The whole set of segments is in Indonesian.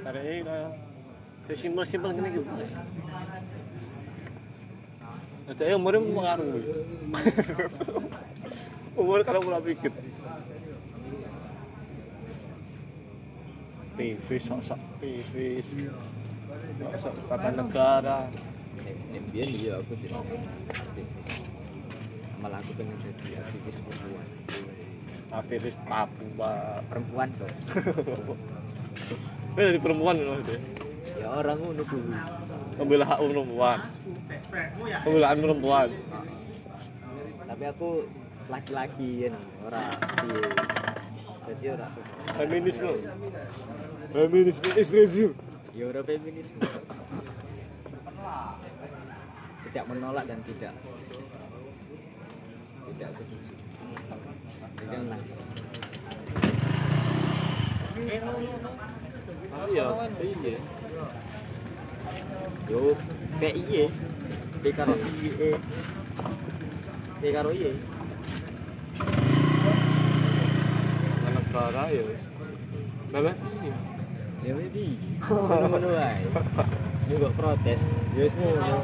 Tarik kaya Kayak simpel-simpel ngene iki. Dadi ayo umure mengaruh. Umur kalau mulai pikir. TV sok-sok TV. Sok tata negara. Nembian iya aku jadi. Malah aku pengen jadi aktivis perempuan. Aktivis Papua. Perempuan tuh. Ini dari perempuan loh itu. Ya orang ngono kuwi. Membela hak perempuan. Pembelaan perempuan. Tapi aku laki-laki kan orang piye. Jadi ora Feminisme. Feminisme ekstremisme. ya ora feminisme. Tidak menolak dan tidak tidak setuju. Iya, iya. Yo, kayak iye. Kayak karo iye. Kayak karo iye. negara ya. Nama? Ya wedi. Ngono wae. Kok protes. Ya wis ngono.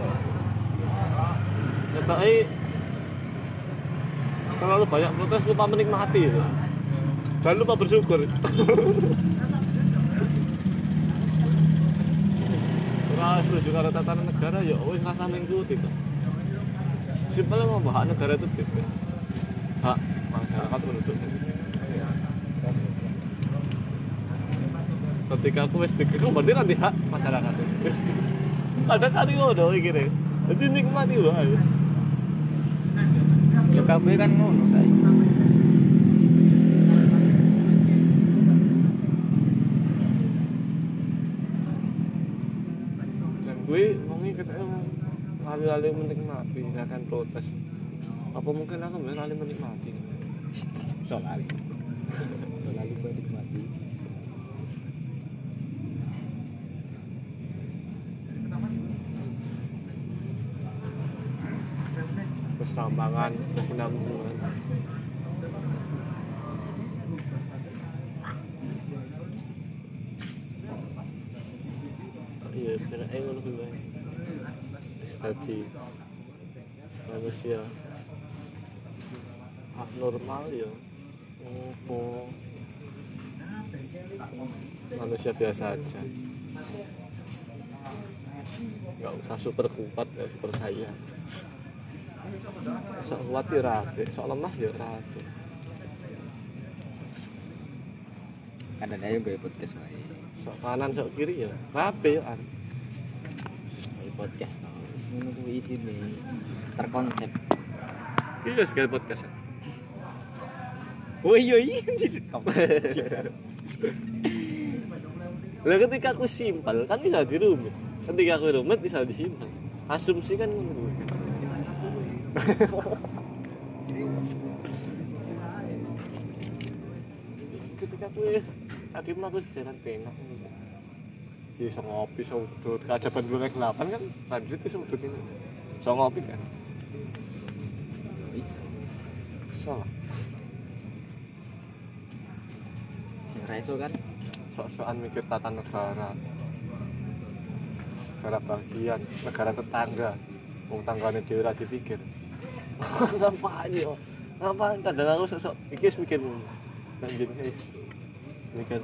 Terlalu banyak protes lupa menikmati itu. Dan lupa bersyukur. Ora setuju karo tatanan negara ya wis rasa mengikuti to. Simpel mau hak negara itu tipis. Hak masyarakat menuntut ketika aku wis dikekang berarti nanti hak masyarakat ada kali ngono iki nih jadi nikmati wae Ya kabeh kan ngono saiki. dan gue ngomongin katanya lali-lali menikmati akan protes apa mungkin aku lali menikmati Soal. Soal keserambangan kesinambungan iya sekarang ayo ngono kuwi manusia abnormal ya. Opo? Manusia biasa aja. Nggak usah super kuat nggak super saya sok kuat ya rapi sok lemah ya rapi Kadang ayo gue podcast wae. sok kanan sok kiri ya rapi ya kan Gue podcast. Wis ngono kuwi isine. Terkonsep. ini sekali podcast ya Oh iya iya. lah ketika aku simpel kan bisa dirumit ketika aku rumit bisa disimpel asumsi kan ngono. Ketika aku wis tadi aku jalan penak Ya iso ngopi, iso udut. Keadaban gue delapan kan, lanjut iso udut ini. Iso ngopi kan. Iso lah. Sing ra iso kan Sok-sokan mikir tata negara. Negara bagian, negara tetangga. Wong tanggane dhewe ora dipikir. Yo? Ngapain kadang aku sok-sok iki mikir lanjut guys. Mikir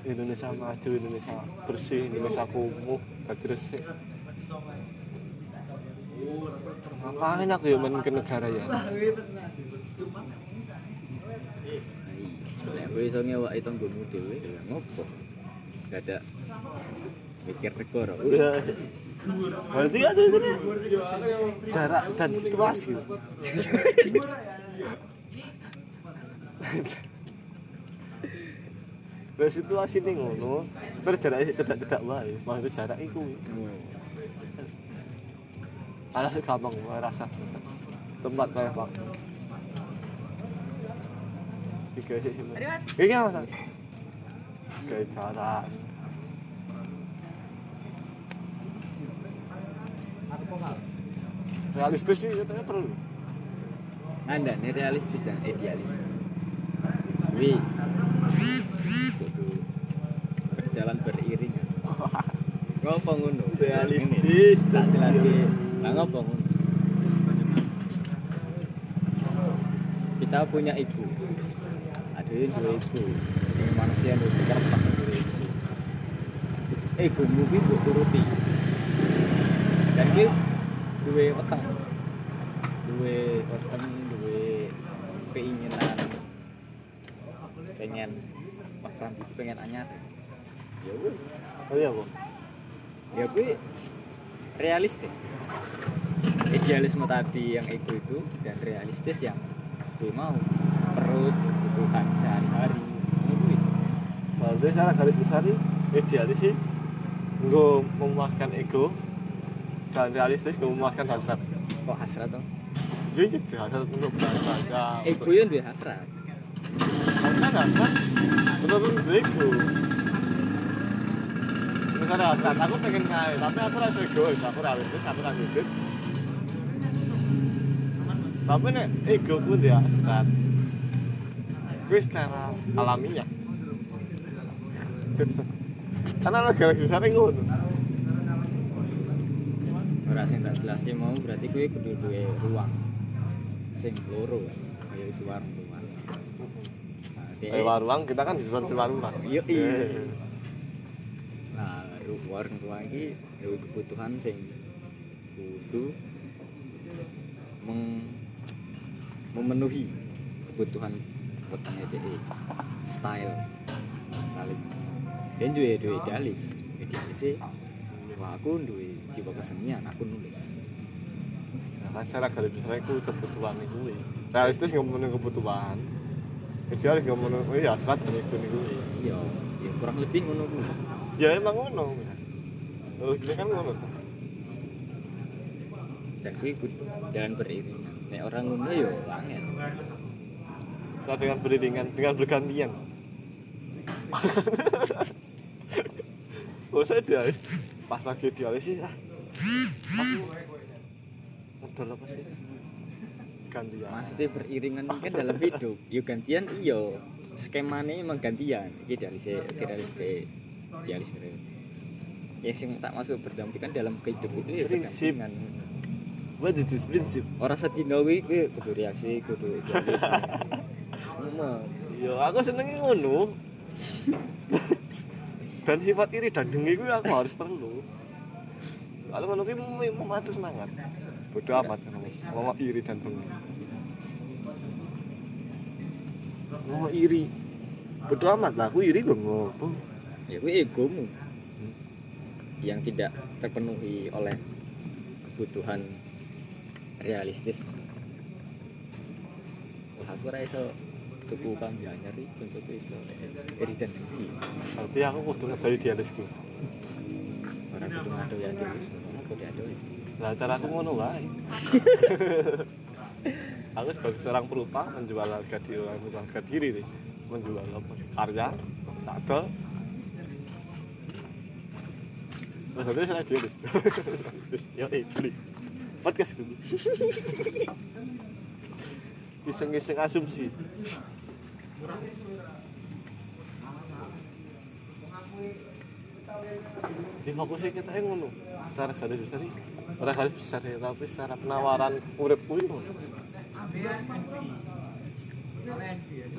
Indonesia maju, Indonesia bersih, Indonesia kumuh, dadi resik. Ngapain aku ya main ke negara ya? Lek kowe iso ngewaki tanggomu dhewe ya ngopo? Gak ada mikir negara. Berarti kan itu nih jarak dan situasi. Nah, situasi ini ngono, terus jarak tidak tidak wae, maksudnya jarak itu. Alah gampang rasa. Tempat kayak Pak. Tiga sih sih. Ini apa? Kayak jarak. realistis sih katanya perlu. Nah, Anda nih realistis dan idealis. Wi. Berjalan beriring. Ngopo ngono? Realistis tak jelas ki nah ngopo ngono? Kita punya ibu. Ada ibu ibu. Ini manusia yang berpikir pas dua ibu. Ibu mungkin buat turuti. Dan kita duwe weteng. Duwe weteng, duwe keinginan. Pengen itu pengen anyar. Ya wis. Oh iya, Bu. ya gue realistis. Idealisme tadi yang ego itu dan realistis yang gue mau. Perut kebutuhan sehari-hari. Ini gue Berarti secara garis besar idealis sih gue memuaskan ego dan realistis gue memuaskan hasrat. kok hasrat tuh Jadi jadi hasrat untuk berharga. ego yang duwe hasrat Hasrat hasrat betul-betul ego. Misalnya hasrat, aku pengen kaya, tapi aku rasa egois, aku realistis, aku rasa hidup. Tapi nek ego pun dia hasrat. Gue secara alamiah. Karena negara besar ngono. Ora sing tak jelasnya mau berarti gue kudu duwe ruang. Sing loro kayak itu warung ruang nah, ruang kita kan disebut sewa rumah. Iya, iya. Nah, ru- warung tua iki duwe kebutuhan sing kudu meng memenuhi kebutuhan wetenge dhek style. Saling. Dan juga duwe idealis. Idealis sih wah aku duwe jiwa kesenian aku nulis Nah, kan secara garis besar itu kebutuhan itu. Realistis nggak memenuhi kebutuhan. Idealis nggak memenuhi, iya hasrat dan itu. iya ya kurang lebih ngono Ya emang ngono. Kita kan ngono. dan kuwi kudu jalan beriringan nek orang ngono yo angel Nah, dengan beriringan, dengan bergantian. Oh saya dia pas lagi idealis sih ah. Aku ngedol apa sih? Gantian. maksudnya beriringan kan dalam hidup yuk gantian iyo skemanya emang gantian ini dari si dari si dari si yang sing tak masuk berdampingan dalam kehidupan itu ya Prinsip. What is this prinsip? orang sedino kuwi kuwi kudu reaksi kudu ngono Yo, aku seneng ngono. dan sifat iri dan dengki gue aku harus perlu. Kalau ngono ki mem- memacu semangat. Bodoh amat kamu. Mau iri dan dengki. Mau iri. Bodoh amat lah, aku iri dong ngopo. ya kuwi egomu yang tidak terpenuhi oleh kebutuhan realistis Wah, aku ora iso tuku kambing anyar iki koncoku iso iri dan dengki Tapi aku kudu ngedoi dialisku. orang kudu ngado ya dhewe sebenarnya kok diado Lah cara aku ngono wae. aku sebagai seorang perupa menjual harga diri, menjual harga diri nih. Menjual apa? Karya, satu. Nanti saya dialis. Yo, eh, beli. Podcast dulu. Iseng-iseng asumsi. Di fokusnya kita yang ngono. Secara garis besar ini. Ora garis besar ya tapi secara penawaran urip kuwi ngono.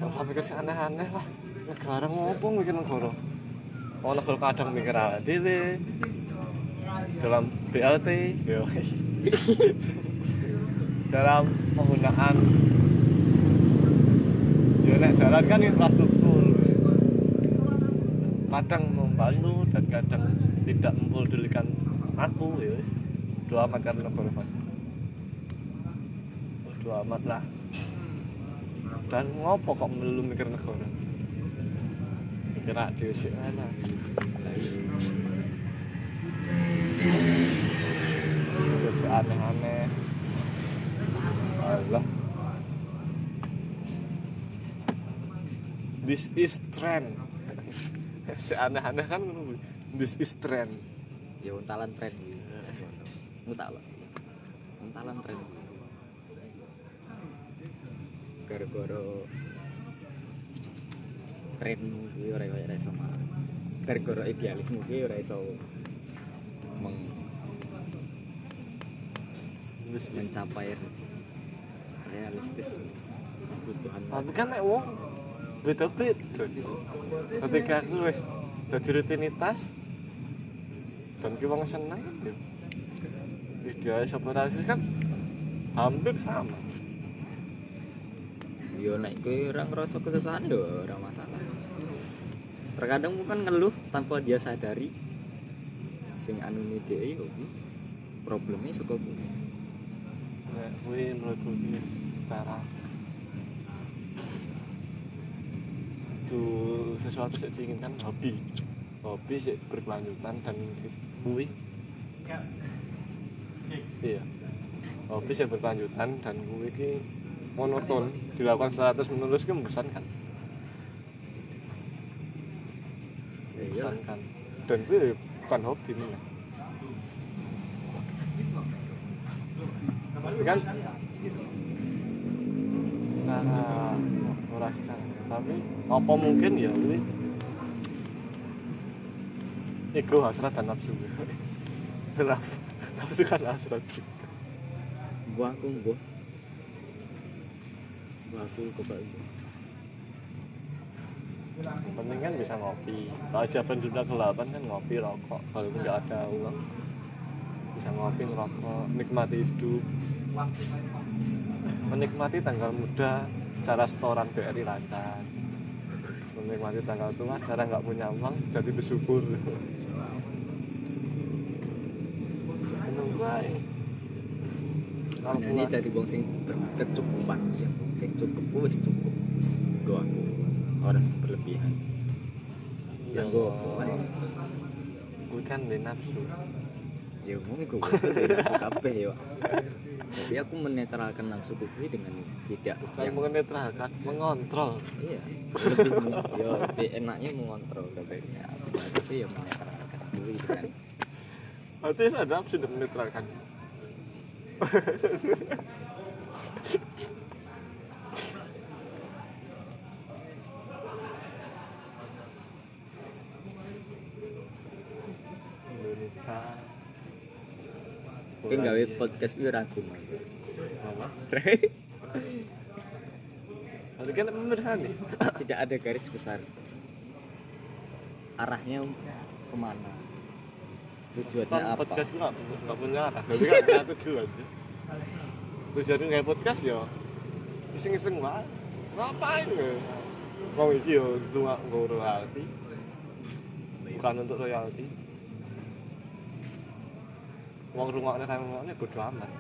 Gak ke aneh-aneh lah. Negara ngopo mikir negara? Oh negara kadang mikir dhewe dalam BLT dalam penggunaan nek jalan kan infrastruktur. Kadang membantu dan kadang tidak mempedulikan aku ya. Bodo amat karena Pak. Bodo amat lah. Dan ngopo kok melulu mikir negara? Mikir ak dhewe sik ana terus aneh-aneh. Allah this is trend. Aneh-aneh kan this is trend. Ya untalan tren untal untalan tren gara-gara trenmu kuwi ora ora iso marah. Gara-gara idealismu kuwi ora iso meng- mencapai realistis kebutuhan tapi kan nek wong beda ketika aku wis dadi rutinitas dan ki wong seneng ya ideal sapa realistis kan hampir sama. Yo nek kowe ora ngerasa kesusahan yo ora masalah. Terkadang bukan ngeluh tanpa dia sadari. Sing anu dhek yo problemnya saka kuwi nek kuwi ki secara itu sesuatu yang diinginkan hobi. Hobi sih berkelanjutan dan kuwi? Iya. Hobi sih berkelanjutan dan kuwi ki monoton. Dilakukan secara terus menerus ki membosankan. Iya. Membosankan. Dan kuwi bukan hobi nih tapi kan? Secara ora secara tapi apa mungkin ya kuwi ego hasrat dan nafsu. Nafsu- nafsu kan hasrat. Gua aku gua. Gua aku coba penting kan bisa ngopi. Kalau siapa dunia kelapan kan ngopi rokok. Kalau nggak ada uang. Bisa ngopi ngerokok. Nikmati hidup. Menikmati tanggal muda secara setoran BRI lancar menikmati tanggal tua secara nggak punya uang jadi bersyukur. Nah, ini dari wong sing berkecukupan sing sing cukup wis cukup. Wis gua aku orang sing berlebihan. Ya yang gua gue kan di nafsu. Ya ngomong iku nafsu kabeh yo tapi aku menetralkan nafsu kuwi dengan tidak bukan yang mengenetralkan mengontrol iya lebih men- ya lebih enaknya mengontrol tapi ya tapi ya menetralkan kuwi dengan Berarti ada nafsu menetralkan. Kowe gawe podcast kuwi ragu mas Apa? Tapi kan pemirsa nih. tidak ada garis besar arahnya ke mana tujuannya Kan apa podcast gue nggak punya arah. Tapi kan punya tujuan. Tujuan nggak podcast ya. Iseng-iseng lah. Ngapain ya? Mau iki yo cuma nggak royalti. Bukan untuk royalti. Uang rumahnya kan rumahnya bodo amat.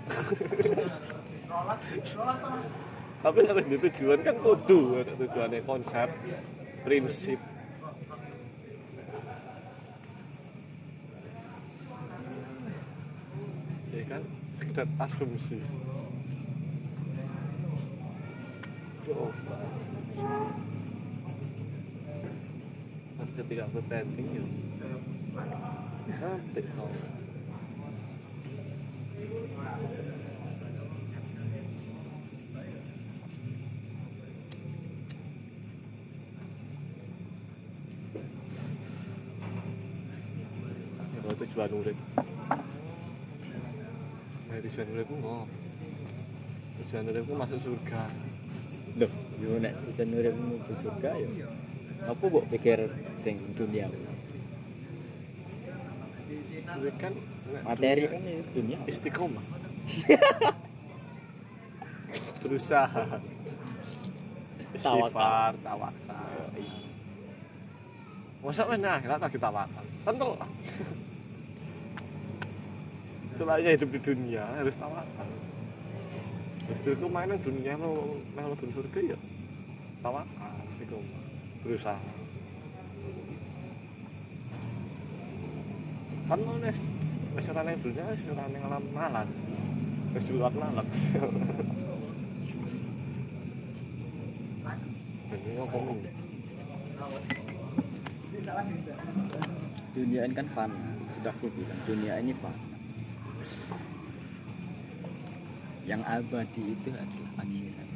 Tapi harus di tujuan kan kudu tujuannya konsep, prinsip. Ya kan sekedar asumsi. Coba. Tapi ketika aku trending ya nanti tujuan urip nah tujuan uripku ngopo tujuan uripku masuk surga Loh, yo nek tujuan uripmu ke surga ya. Apa mbok pikir sing dunia? Kuwi kan Materi kan ya dunia. istiqomah. Berusaha. Istighfar tawakal. Masa mana? Akhirat lagi tawakal tentu. Lah selainnya hidup di dunia harus tawakal. Istiqomah mainan dunia mau mau surga ya. Tawakal istiqomah. Berusaha kan mau nih Masyarakat dunia masyarakat yang alam nalan Wis di luar nalan Ini ngomong Dunia ini kan fana. Sudah aku bilang, dunia ini fana. Yang abadi itu adalah akhirat.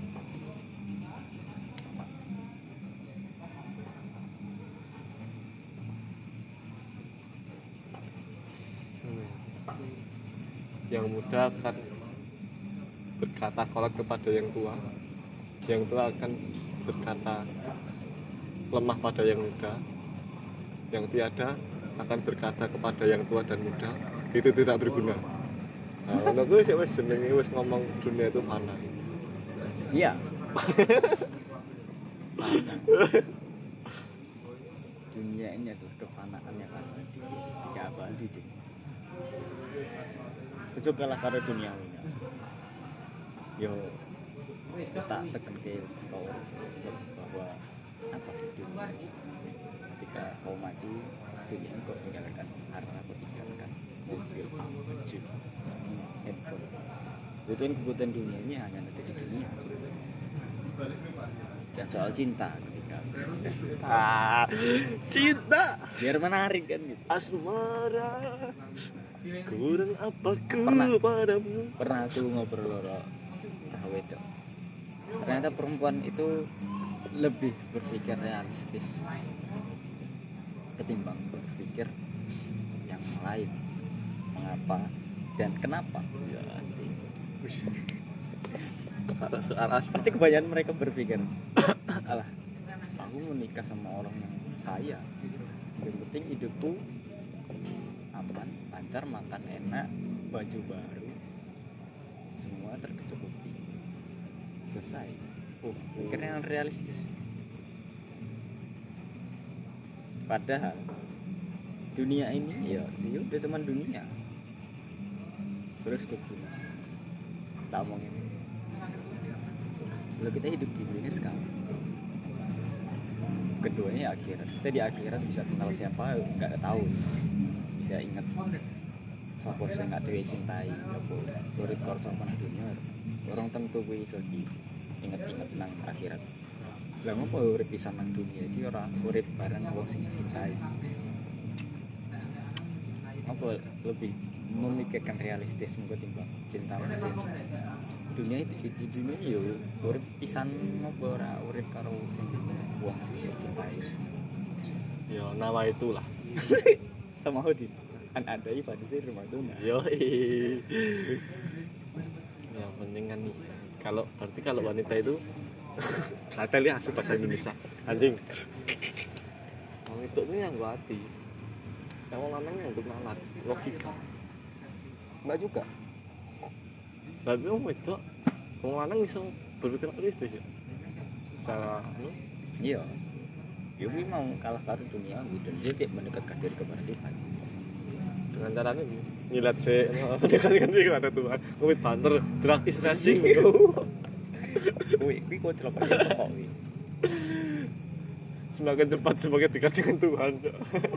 Yang muda akan berkata kolot kepada yang tua. Yang tua akan berkata lemah pada yang muda. Yang tiada akan berkata kepada yang tua dan muda. Itu tidak berguna. Nah gue sih wes jenenge wes ngomong dunia itu fana iya. Dunia ini adalah kefanaan yang kan tidak abadi deh itu kalah karo dunia yo wis tak tekan ke sekolah bahwa apa sih dunia ketika kau mati dunia engkau tinggalkan harta kau tinggalkan. Mobil baju handphone. Itu kebutuhan dunia ini hanya ada di dunia. Dan soal cinta ketika ah cinta. Biar menarik kan gitu. Asmara kurang apa Pernah. padamu pernah aku ngobrol loro cah wedok. Ternyata perempuan itu lebih berpikir realistis ketimbang berpikir yang lain. Mengapa dan kenapa? Ya, pasti kebanyakan mereka berpikir alah aku menikah sama orang yang kaya. Yang penting hidupku aman lancar makan enak baju baru semua tercukupi. Selesai. Oh mikirnya yang realistis. Padahal dunia ini ya ya udah cuman dunia. Terus ke tak omongin. Kalau kita hidup di dunia sekarang. Keduanya akhirat. Kita di akhirat bisa kenal siapa nggak tahu bisa ingat. Siapa sing nggak dewe cintai? Apa? Urip karo sapa nang dunia? Orang tentu gue iso di inget-inget nang akhirat. Lah ngopo urip pisan nang dunia iki? Ora urip bareng wong sing cintai. Apa lebih memikirkan realistis mungkin timbang cinta mesin dunia itu di dunia yo urip pisan ngopo? Ora urip karo sing wong sing cintai. Ya nama itulah sama Hodi an ada rumah tuna yo yang penting kan kalau berarti kalau wanita itu kata lihat asli bahasa Indonesia. Anjing. Wong itu tuh yang gua hati. Yang mau lanang yang untuk nalar logika. Mbak juga. Tapi wong itu wong lanang bisa berpikir realistis ya. Secara anu iya Yogi mau kalah karo dunia gitu dia tidak mendekatkan diri kepada Tuhan. Dengan caranya gini, nyilat sih mendekatkan diri kepada Tuhan. Ngomit banter drag is racing wih wih kok celaka ya kok semakin cepat semakin dekat dengan Tuhan.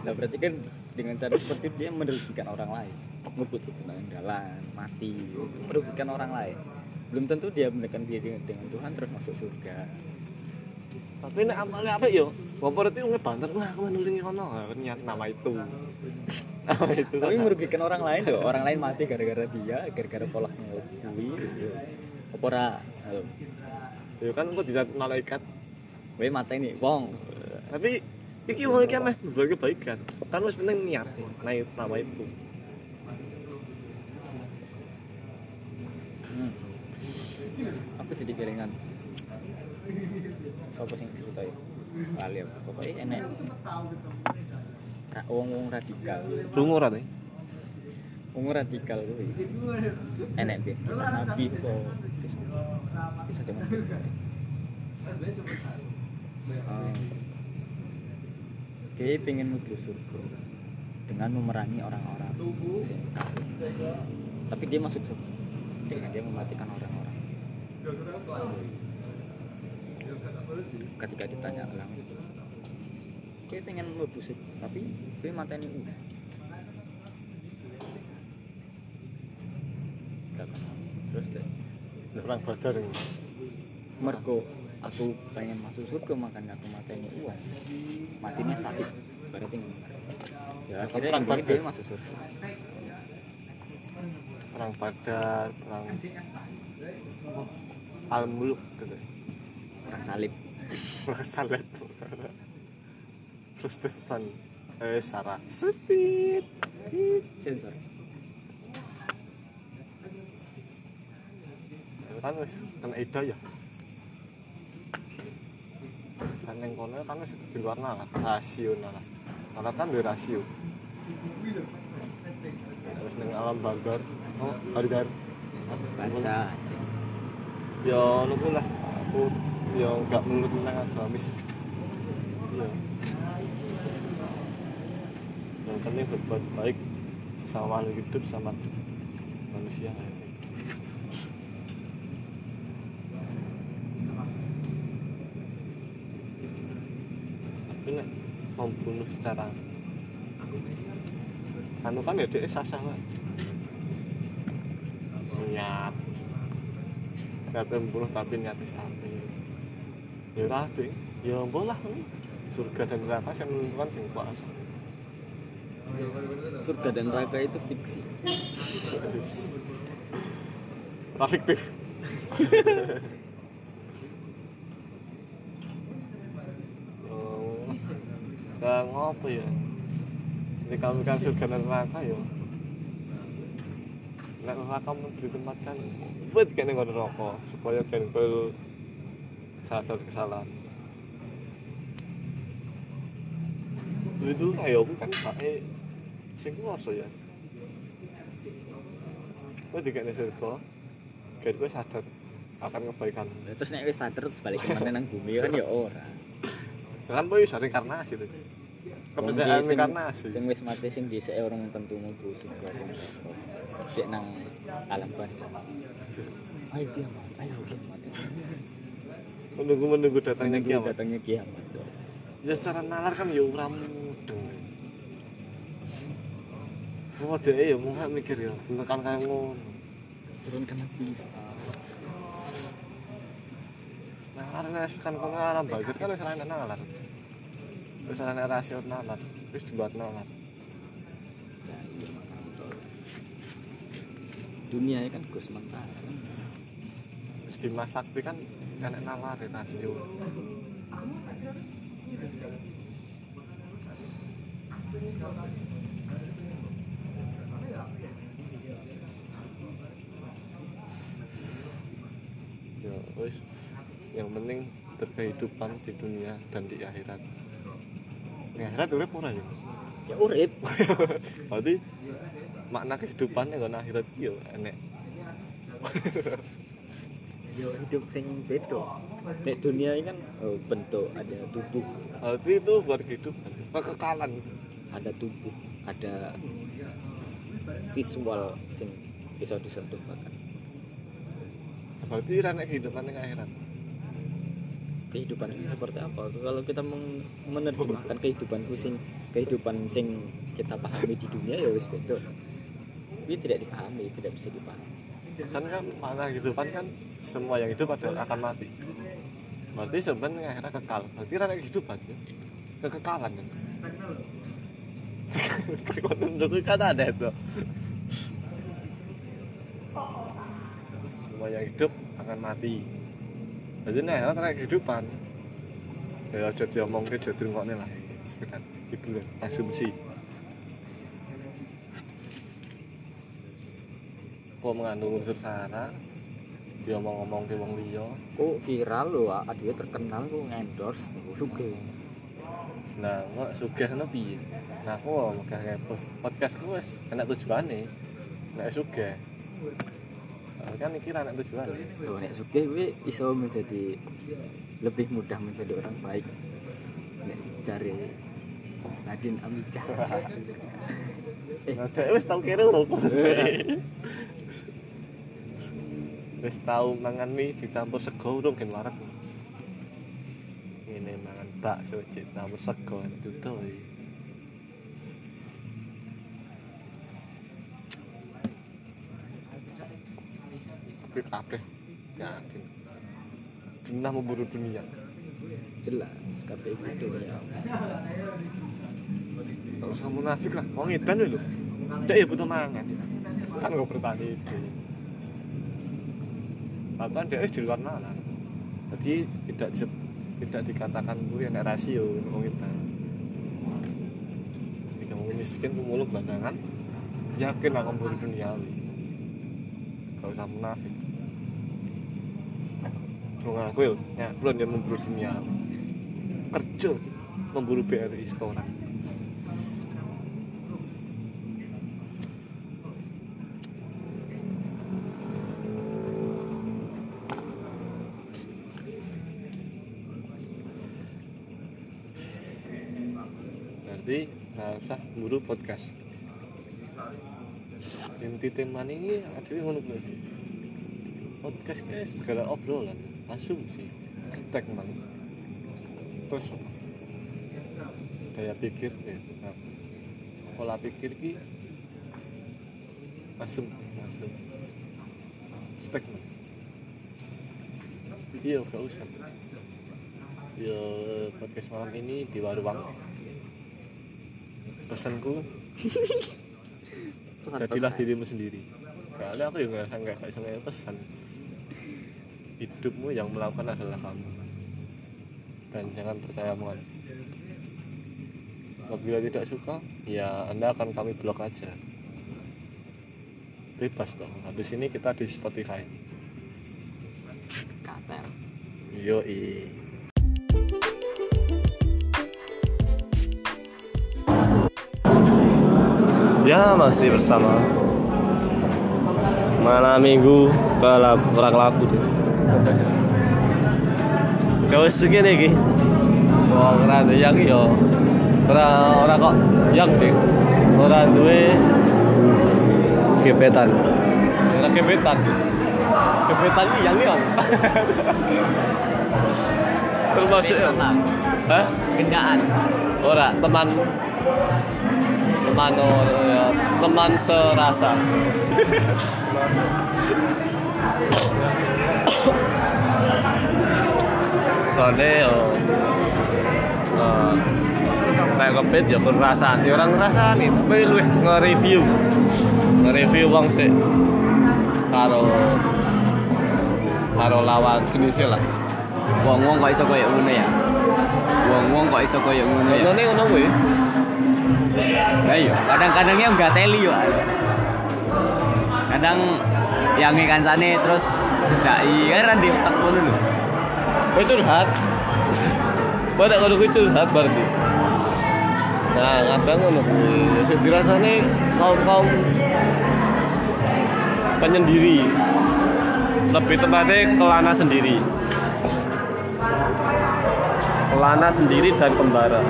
Nah berarti kan dengan cara seperti itu dia merugikan orang lain. Ngebut dengan jalan mati merugikan orang lain. Belum tentu dia mendekatkan diri dengan Tuhan terus masuk surga. Tapi nek amalnya apa yo bapak itu nggak banter? Wah aku menulingi kono. Ternyata nama itu. Nama itu tapi kan. merugikan orang lain loh. Orang lain mati gara-gara dia gara-gara pola ngelui gitu. Apa ora? Ya kan kok tidak malaikat. Weh mata ini wong. Tapi iki wong iki meh berbagi kebaikan. Kan wis penting niat nah itu nama itu. Hmm. Aku jadi kelingan. Sopo sing cerita ya? Kali aku. Pokoknya enek. Ra wong-wong radikal. lungo ora nih Wong radikal kuwi. Enek be. Kisah Nabi kok. Bisa. Ah. Dia pengen menuju surga dengan memerangi orang-orang. Tapi dia masuk surga dengan dia mematikan orang-orang. Ketika ditanya ulang, dia pengen mlebu surga, tapi dia mateni uang. Terus deh, perang badar ini mergo aku pengen masuk surga makanya aku mateni uang matinya sakit berarti ya akhirnya Perang yang badar. dia masuk surga. Perang badar perang al muluk gitu perang salib. Perang salet terus depan eh Sarah. Setit sensor. Kan wis kena ida ya? Kan yang kono kan wis di luar nalar rasio nalar nalar kan di rasio. Terus neng alam banggar oh hari kan bahasa ya nunggu lah. Aku ya nggak menurut tentang agamis. Iya. Yang penting berbuat baik sesama makhluk hidup sama manusia. Tapi nek membunuh secara anu kan ya dia sah-sah lah niat. Kata membunuh tapi niatnya sapi ya tadi ya bolah surga dan neraka yang menentukan sing kuasa surga dan neraka itu fiksi fiktif oh dan apa ya ini kami kan surga dan neraka ya nek neraka mau ditempatkan buat kene ngono neraka supaya jangan sadar kesalahan. Itu kayak aku kan pakai sing kuasa ya. Kau dikene surga Kayak gue sadar akan kebaikan. Terus nek wis sadar terus balik ke mana nang bumi kan ya ora. Kan boy bisa reinkarnasi tuh Wong keberadaan sing- reinkarnasi sing wis mati sing dhisik orang tentu mlebu surga Dek nang alam barzah ayo ayo menunggu menunggu datangnya Menunggu kiamat. datangnya kiamat ya secara nalar kan ya ora mudeng. Mau deh ya mau nggak mikir ya menekan kayak ngono. Turunkan habis nalar nes kan kau alam bazir kan wis ana nalar. Wis ana rasio nalar wis dibuat nalar. Ya, dunia ini kan gue sementara kan? Wis dimasak kan nalar ya rasio ya wis. Yang penting berkehidupan di dunia dan di akhirat. Di akhirat urip ora ya? Ya urip. Berarti makna kehidupan yang akhirat iki yo enek hidup sing beda. Nek dunia ini kan oh, bentuk ada tubuh. Berarti itu buat kehidupan kekekalan ada tubuh ada visual sing bisa disentuh bahkan. Berarti ra enek kehidupan yang akhirat. Kehidupan ini seperti apa? Kalau kita menerjemahkan kehidupan sing kehidupan sing kita pahami di dunia ya wis beda. Ini tidak dipahami tidak bisa dipahami kan kan makna kehidupan kan semua yang hidup ada akan mati. Berarti sebenarnya akhirat kekal. Berarti ra enek kehidupan ya. Kekekalan kan menurutku kan ada itu. Semua yang hidup akan mati. Jadi nih akhirat ra kehidupan ya aja diomongke aja dirungokne lah sekedar hiburan asumsi kok mengandung unsur sara dia ngomong ke wong liya. Kok viral loh dia terkenal kok ngendorse suge nah kok sugih ngono piye? Nah aku mau kayak podcast ku wis enak tujuane. Nek sugih. Nah, kan iki ra enak tujuane. Loh, nek suge gue iso menjadi lebih mudah menjadi orang baik. Nek cari Nadine Amijah eh nah wis tau kira lho wis tau mangan mie dicampur sego urung gen warak ini mangan bakso dicampur sego itu tuh tapi kabeh yakin Dunia memburu dunia. Jelas kabeh itu dunia. Gak usah munafik lah, mau ngidan lho. Dia ya butuh mangan. Kan gak bertani itu Bahkan dia di luar nalar. Jadi tidak tidak dikatakan gue yang rasio mau ngidan Jika mau miskin pemulung bandangan Yakin akan memburu duniawi. Gak usah munafik. Wong aku nyaklon yang memburu dunia kerja memburu BRI setoran buru podcast. Inti tema ini akhirnya ngono kuwi sih. Podcast guys segala obrolan asumsi statement terus daya pikir ya nah, pola pikir ki asum asum statement iya gak usah. Ya podcast malam ini di Waruang pesanku jadilah dirimu sendiri. Kali aku juga nggak nggak bisa nggak pesan. Hidupmu yang melakukan adalah kamu. Dan jangan percaya omongan apabila tidak suka ya anda akan kami blok aja. Bebas dong. Habis ini kita di Spotify. Katel. yo masih bersama. Malam minggu ke rak laku tuh. Kau segini ki, wong ora yang yo, ora ora kok yang deh, ora duwe gebetan, ora gebetan, gebetan ini yang yang, termasuk hah? Gendaan. Ora teman teman oh, ya, teman serasa soalnya yo eh, kayak kepit ya perasaan ya orang nih tapi lu nge-review. Nge-review bang sih. Karo karo lawan jenisnya lah. Wong-wong kok iso koyo ngono ya. Wong-wong kok iso koyo ngono ya. Nontonnya ngono kuwi Lah iya, kadang-kadangnya enggak teli yo. Kadang yang kancane terus jedaki kan di otak ngono lho. Oh curhat. Pada kalau gue curhat berarti. Nah, kadang ngono kuwi. Sing dirasane kaum-kaum penyendiri. Lebih tepatnya kelana sendiri. Kelana sendiri dan kembara.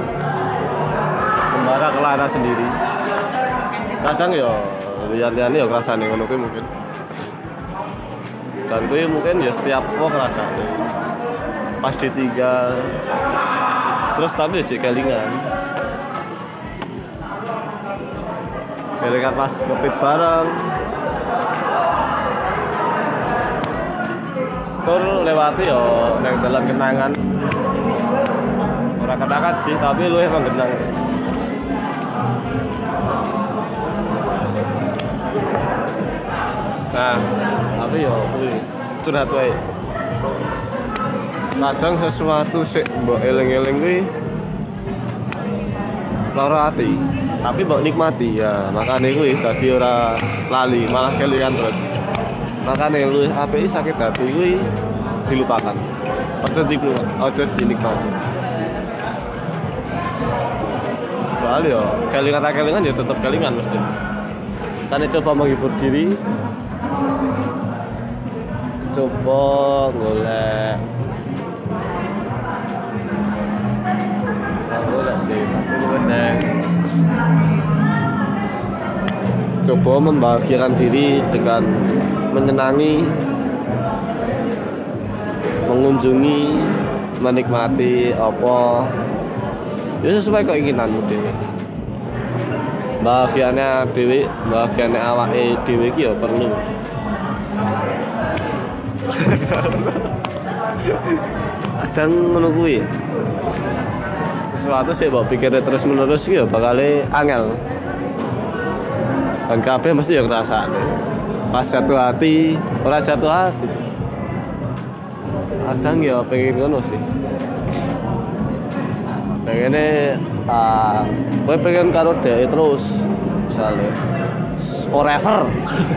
Kembara kelana sendiri. Kadang ya lihat-lihat ya rasane ngono kuwi mungkin. Dan kuwi mungkin ya setiap wong rasane pas ditinggal. Terus tapi ya cek kelingan. Kelingan pas ngepit bareng. Tur lewati yo neng dalam kenangan orang kenangan sih tapi lu emang kenang nah tapi yo kuwi curhat wae. Kadang sesuatu sih mbok eling-eling kuwi lara ati tapi mbok nikmati ya. Makanya kuwi dadi ora lali malah kelingan terus. Makanya lu apik sakit hati kuwi dilupakan. Ojo dinikmati ojo dinikmati. Soalnya yo kelingan kelingan ya tetap kelingan mesti. Kan coba menghibur diri coba golek. Enggak sih coba membahagiakan diri dengan menyenangi mengunjungi menikmati apa. Ya sesuai keinginanmu dewe bahagianya dewe bahagianya awak dewe ki ya perlu kadang ngono kuwi sesuatu sih bawa pikirnya terus menerus ya bakal angel. Dan kabeh mesti ya ngerasa pas satu hati orang satu hati. Kadang ya pengen ngono sih. Pengennya ah gue pengen karo dia terus misalnya forever.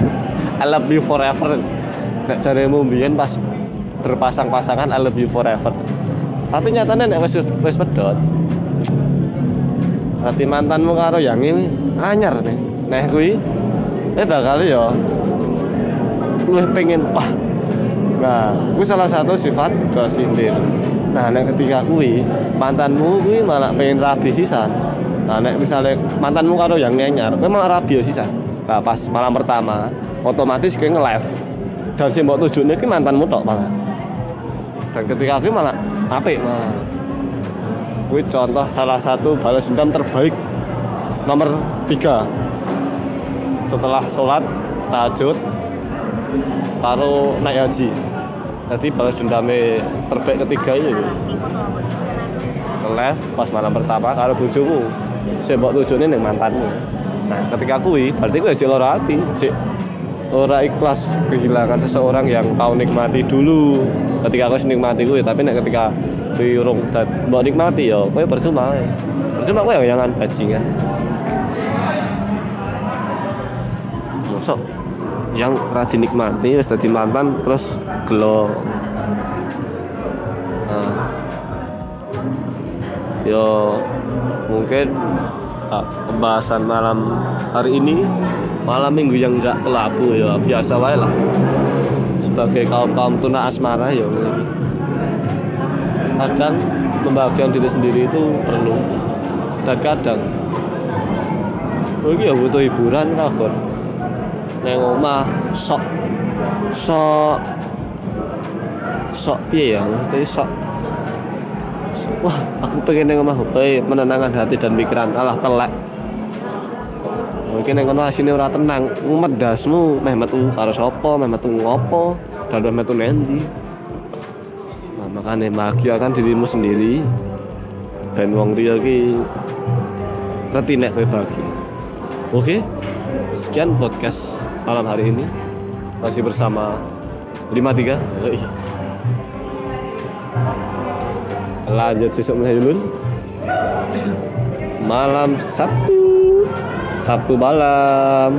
I love you forever nek jaremu mbiyen pas berpasang-pasangan I love you forever. Tapi nyatanya nek wis wis pedot Berarti mantanmu karo yang ini anyar nih. Nah kui Eh bakal ya Lu pengen Wah. Nah Gue salah satu sifat kesindir. Nah nek ketika kui Mantanmu kui malah pengen rabi sisan. Nah nek misalnya Mantanmu karo yang anyar Gue malah rabi sisan. Nah pas malam pertama Otomatis gue nge-live Dan si mbok tujuannya ki mantanmu tok malah. Dan ketika gue malah Apik malah. Gue contoh salah satu balas dendam terbaik nomor tiga. Setelah sholat tahajud taruh naik haji. Jadi balas dendamnya terbaik ketiga ini. Live pas malam pertama kalau bujumu saya bawa tujuannya yang mantanmu. Nah ketika kui berarti gue loro hati cek ora ikhlas kehilangan seseorang yang kau nikmati dulu. Ketika kau nikmati gue tapi nek ketika di urung mau nikmati ya kowe percuma percuma kowe yang jangan bajingan. Mosok yang ra dinikmati wis dadi mantan terus gelo. Nah. yo mungkin ah, pembahasan malam hari ini malam minggu yang enggak kelabu ya biasa wae lah. Sebagai kaum kaum tuna asmara ya. Kadang membahagiakan diri sendiri itu perlu. Dan kadang oh iya butuh hiburan kakor neng omah sok sok sok piye ya maksudnya sok. Wah aku pengen neng omah menenangkan hati dan pikiran. Alah telek mungkin yang kono asine ora tenang medasmu meh metu karo sapa meh metu ngopo dan meh metu nendi Nah, makanya bahagiakan dirimu sendiri dan wong liya ki ngerti nek kowe bahagia. Oke. Sekian podcast malam hari ini. Masih bersama 53. Yoi. Lanjut sesuk dulu. Malam Sabtu. Sabtu malam.